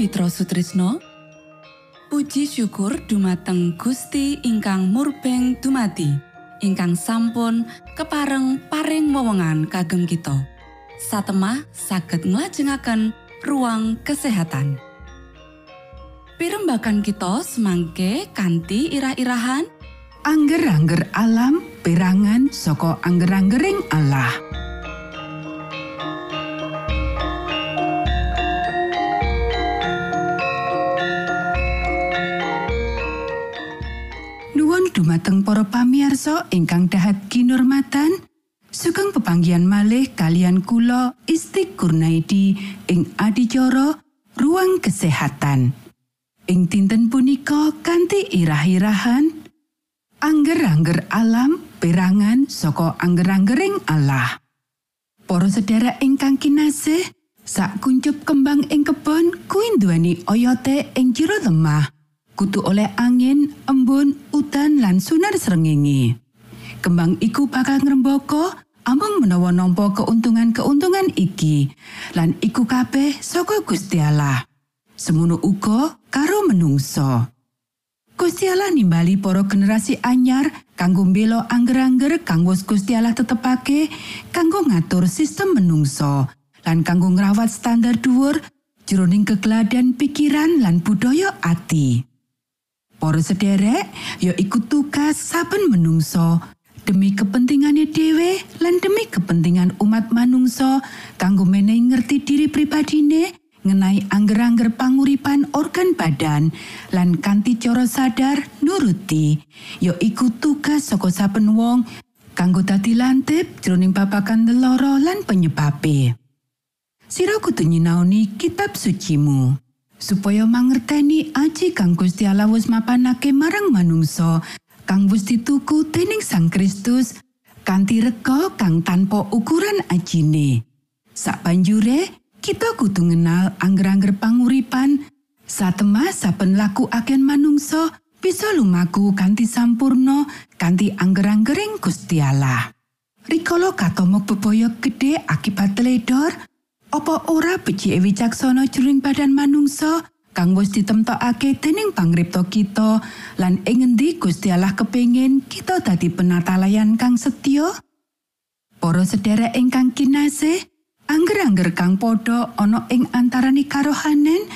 Mitra Sutrisno Puji syukur dumateng Gusti ingkang murbeng dumati ingkang sampun kepareng paring wewenngan kagem kita. Satemah saged nglajengaken ruang kesehatan. Pirembakan kita semangke kanthi irah-irahan. Angger-angger alam perangan saka angger-anggering Allah. Dumateng para pamirsa ingkang dahat kinurmatan. Sugeng pepanggihan malih kalian kula Isti Kurnaidi ing adicara Ruang Kesehatan. Ing dinten punika kanthi irah-irahan Angger-angger alam perangan saka angger-anggering Allah. Para sedherek ingkang kinasih, sak kuncup kembang ing kebon kuwi nduweni oyote ing jero lemah. Kutu oleh angin, embun, udan lan sunar srengenge. Kembang iku bakal ngrembaka amung menawa nampa keuntungan-keuntungan iki. Lan iku kabeh saka Gusti Allah. Semono uga karo menungso. Gusti Allah nimbali para generasi anyar kanggo mbela angger-angger kang wis Gusti Allah tetepake kanggo ngatur sistem menungso lan kanggo ngrawat standar dhuwur jroning kegeladan pikiran lan budaya ati. Para sederek ya iku tugas saben menungso. Demi kepentingane dhewe lan demi kepentingan umat manungsa kanggo menehi ngerti diri pripadine ngenai angger-angger panguripan organ badan lan kanthi cara sadar nuruti. Ya iku tugas saka saben wong kanggo dadi lantip jroning babagan lelara lan penyebabe. Sira kudu nyinaoni kitab sucimu supaya mangerteni aji kang Gusti Allah wis mapanake marang manungsa kang wis dituku dening Sang Kristus kanthi rega kang tanpa ukuran ajine. Sabanjure kita kudu ngenal angger-angger panguripan satemah saben laku agen manungsa bisa lumaku kanthi sampurno kanthi angger-anggering Gusti Allah. Rikala katomok bebaya gedhe akibat teledor, apa ora becike wicaksana jroning badan manungsa kang wis ditemtokake dening pangripta kita lan ing ngendi Gusti Allah kepengin kita dadi penatalayan kang setya? Para sedherek ingkang kinasih, angger-angger kang padha ana ing antaraning karohanen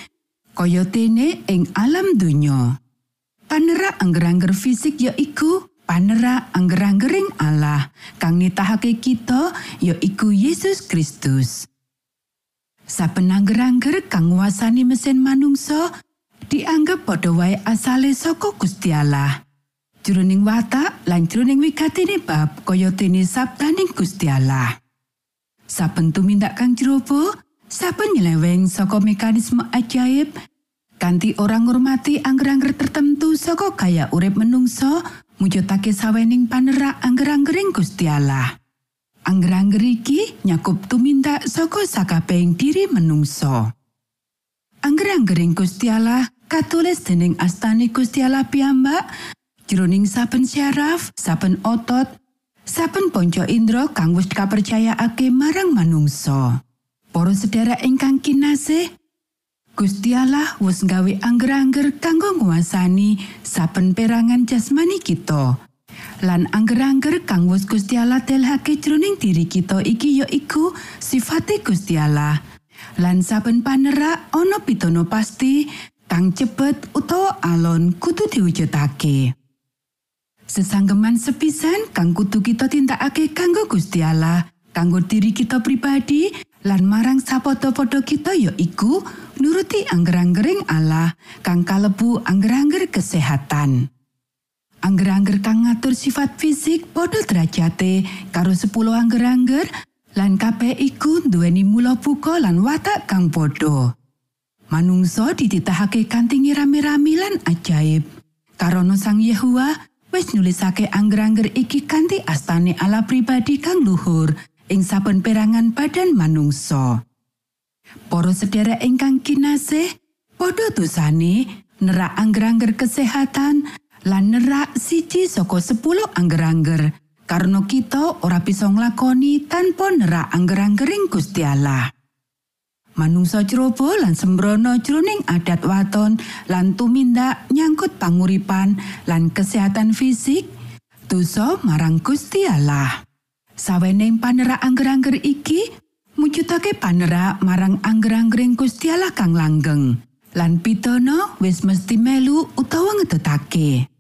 kaya dene ing alam donya. Panerak angger-angger fisik ya iku panerak angger-anggering Allah kang nitahake kita ya iku Yesus Kristus. Saben angger-angger kang nguasani mesin manungsa dianggep padha wae asale saka Gusti Allah. Jroning watak lan jroning wigatine bab kaya dene sabdaning Gusti Allah. Saben tumindak kang jerobo, saben nyeleweng saka mekanisme ajaib kanthi orang ngurmati angger-angger tertentu saka gaya urip menungso mujudake sawening panerak angger-anggering Gusti Allah. Angger-angger iki nyakup tumindak saka sakabehing diri menungso. Angger-anggering Gusti katulis dening astane Gusti Allah piyambak jroning saben syaraf, saben otot, saben ponco indra kang wis kapercayaake marang manungsa. Para sedherek ingkang kinasih, Gusti Allah wis nggawe angger-angger kanggo nguasani saben perangan jasmani kita. Lan angger-angger kang wis Gusti Allah telhake jroning diri kita iki ya iku sifate Gusti Allah. Lan saben panerak ana pitono pasti kang cepet utawa alon kudu diwujudake. Sesanggeman sepisan kang kudu kita tindakake kanggo Gusti Allah, kanggo diri kita pribadi lan marang sapodo-podo kita ya iku nuruti angger-anggering Allah kang kalebu angger-angger kesehatan. Angger-angger kang ngatur sifat fisik padha derajate karo 10 angger-angger lan kabeh iku duweni mula buka lan watak kang padha. Manungsa dititahake kanthi rame-rame lan ajaib. Karono Sang Yehuwa wis nulisake angger-angger iki kanthi astane ala pribadi kang luhur ing saben perangan badan manungsa. Para sedherek ingkang kinasih, padha dosane nerak angger-angger kesehatan lan nerak siji saka 10 angger-angger karena kita ora bisa nglakoni tanpa nerak angger-anggering Gusti Allah. Manungsa cerobo lan sembrono jroning adat waton lan tumindak nyangkut panguripan lan kesehatan fisik dosa marang Gusti Allah. Saweneng panerak angger-angger iki mujudake panerak marang angger-anggering Gusti Allah kang langgeng. Lan pitono wis mesti melu utawa ngedetake.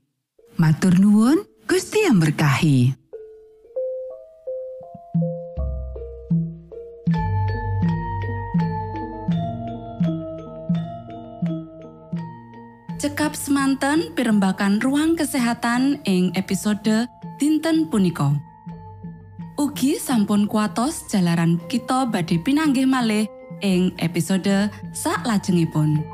Matur nuwun, Gusti yang berkahi. Cekap semanten pimbakan ruang kesehatan ing episode dinten punika. Ugi sampun kuatos jalaran kita badhe pinanggih malih ing episode sak lajengipun.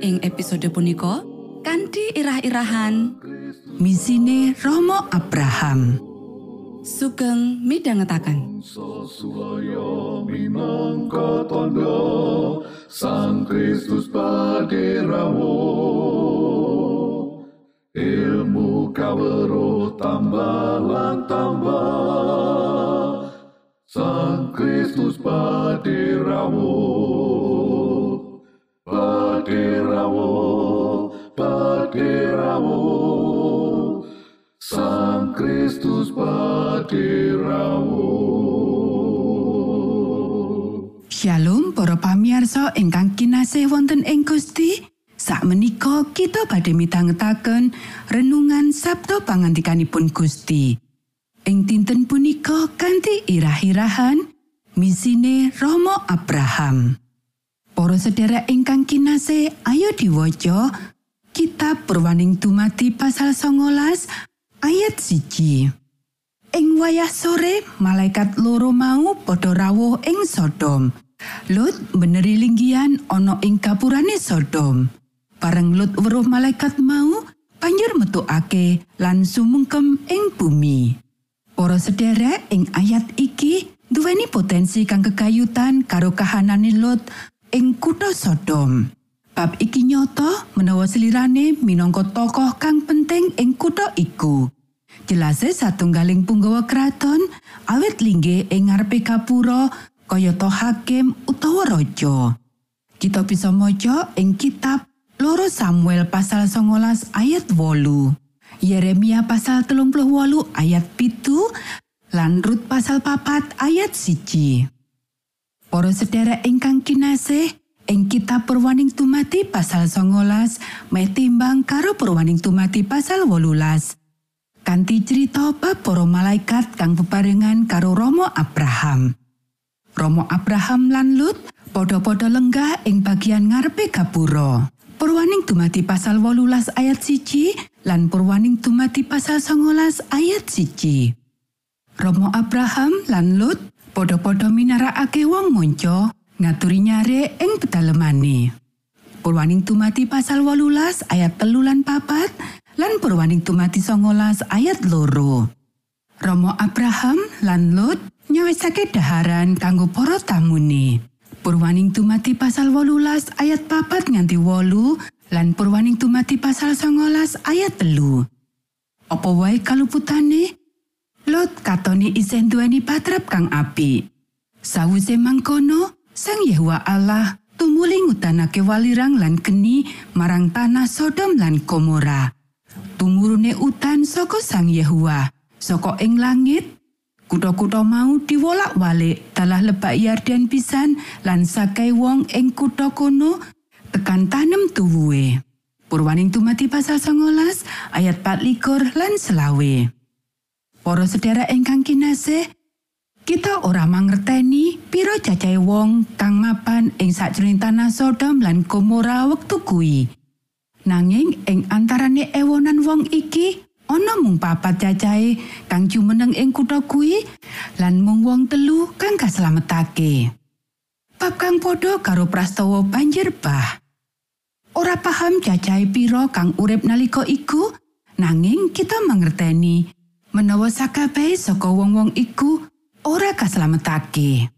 Ing episode punika kanthi irah-irahan Misine Romo Abraham. sugeng minangka tondo Sang Kristus paderamu Ilmu kawero tambah tambah Sang Kristus paderamu Paderamu Paderamu Sang Kristus paderamu Shalom para pamiarsa ingkang kinasih wonten ing Gusti. Sakmenika kita badhe mitangetaken renungan Sabtu pangandikanipun Gusti. Ing dinten punika kanthi irah-irahan misine Romo Abraham. Para sedherek ingkang kinasih, ayo diwaca Kitab Purwaning Dumadi pasal 19 ayat siji. Ing wayah sore, malaikat loro mau padha rawuh ing Sodom. Lut beneri linggihan ana ing kapurane Sodom. Bareng Lut weruh malaikat mau, banjur metukake lan sumungkem ing bumi. Para sederek ing ayat iki duweni potensi kang kegayutan karo kahanane Lut ing kutha Sodom. Bab iki nyoto menawa selirane minangka tokoh kang penting ing kutha iku. Jelase satunggaling punggawa kraton awit linggih ing ngarepe kapura kayata hakim utawa raja. Kita bisa maca ing kitab Loro Samuel pasal 19 ayat wolu. Yeremia pasal 38 ayat pitu lan Rut pasal papat ayat siji. Para sedherek ingkang kinasih, ing kitab Purwaning Tumati pasal 19 meh timbang karo Purwaning Tumati pasal 18. Kanti cerita bab para malaikat kang bebarengan karo Romo Abraham. Romo Abraham lan Lut padha-padha lenggah ing bagian ngarepe gapura. Purwaning dumati pasal 18 ayat siji lan Purwaning dumati pasal 19 ayat siji. Romo Abraham lan Lut padha-padha minarakake wong monco ngaturi nyare ing pedalemane. Purwaning tumati pasal 18 ayat telu lan papat lan Purwaning tumati 19 ayat loro. Romo Abraham lan Lot nyawisake daharan kanggo para tamune. Purwaning tumati pasal 18 ayat papat nganti wolu lan Purwaning tumati pasal 19 ayat telu. Apa wae kaluputane? Lot katoni isen duweni patrap kang apik. Sawise mangkono, Sang Yehuwa Allah tumuli ngutanake walirang lan geni marang tanah Sodom lan Gomora. Tumurune utan saka Sang Yehuwa, saka ing langit, kutha-kutha mau diwolak-walik dalah lebak Yarden pisan lan sakai wong ing kutha kono tekan tanem tuwuhe. Purwaning tumati pasal 19 ayat 24 lan selawe. Para sedherek ingkang kinasih, kita ora mangerteni pira cacahe wong kang mapan ing sakjroning tanah Sodom lan Gomora wektu kuwi. Nanging ing antarane ewonan wong iki ana mung papat cacahe kang jumeneng ing kutha kuwi lan mung wong telu kang kaslametake. Bab kang padha karo prastawa banjir bah. Ora paham cacahe pira kang urip nalika iku, nanging kita mangerteni menawa sakabehe saka wong-wong iku ora kaslametake.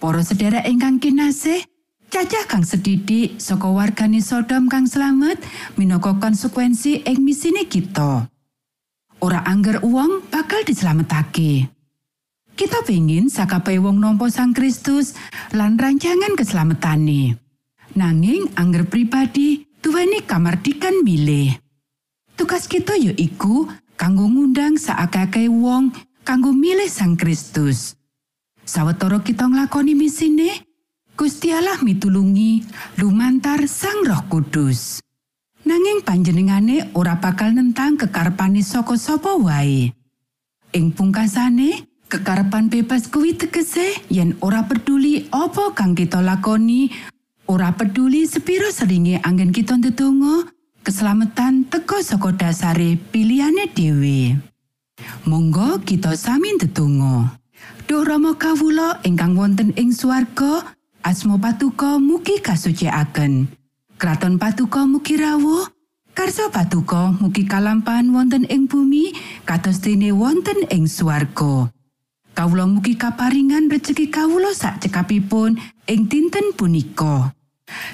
Para sedherek ingkang kinasih, cacah kang sedidik saka wargane Sodom kang slamet minangka konsekuensi ing misine kita. Ora angger uang bakal dislametake. Kita pengin sakabehe wong nampa Sang Kristus lan rancangan keselamatan Nanging angger pribadi duweni kamardikan milih. Tugas kita yaiku kanggo ngundang saakake wong kanggo milih Sang Kristus. Sawetara kita nglakoni misine, Gusti Allah mitulungi lumantar Sang Roh Kudus. Nanging panjenengane ora bakal nentang kekarepane saka sapa wae. Ing pungkasane, kekarepan bebas kuwi tegese yen ora peduli apa kang kita lakoni, ora peduli sepiro seringe anggen kita ndedonga, keselamatan teka saka dasare pilihane dhewe. Monggo kita sami ndedonga. Duh Rama kawula ingkang wonten ing swarga, asma patuko mugi kasucikaken. Kraton patuko mugi rawuh, karsa patuko mugi kalampahan wonten ing bumi kados dene wonten ing swarga. Kawula mugi kaparingan rejeki kawula sak cekapipun ing dinten punika.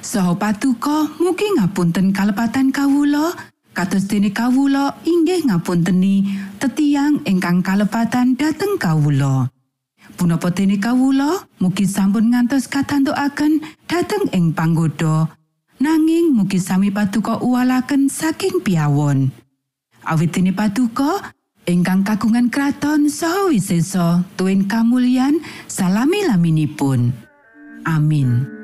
Saha patuko mugi ngapunten kalepatan kawula kados dene kawula inggih ngapunteni tetiang ingkang kalepatan dhateng kawula. Punapa dene kawula mugi sampun ngantos katantukaken dhateng ing panggoda nanging mugi sami paduka uwalaken saking piawon. Awit dene paduka ingkang kagungan kraton saha wisesa tuwin kamulyan salami-laminipun. Amin.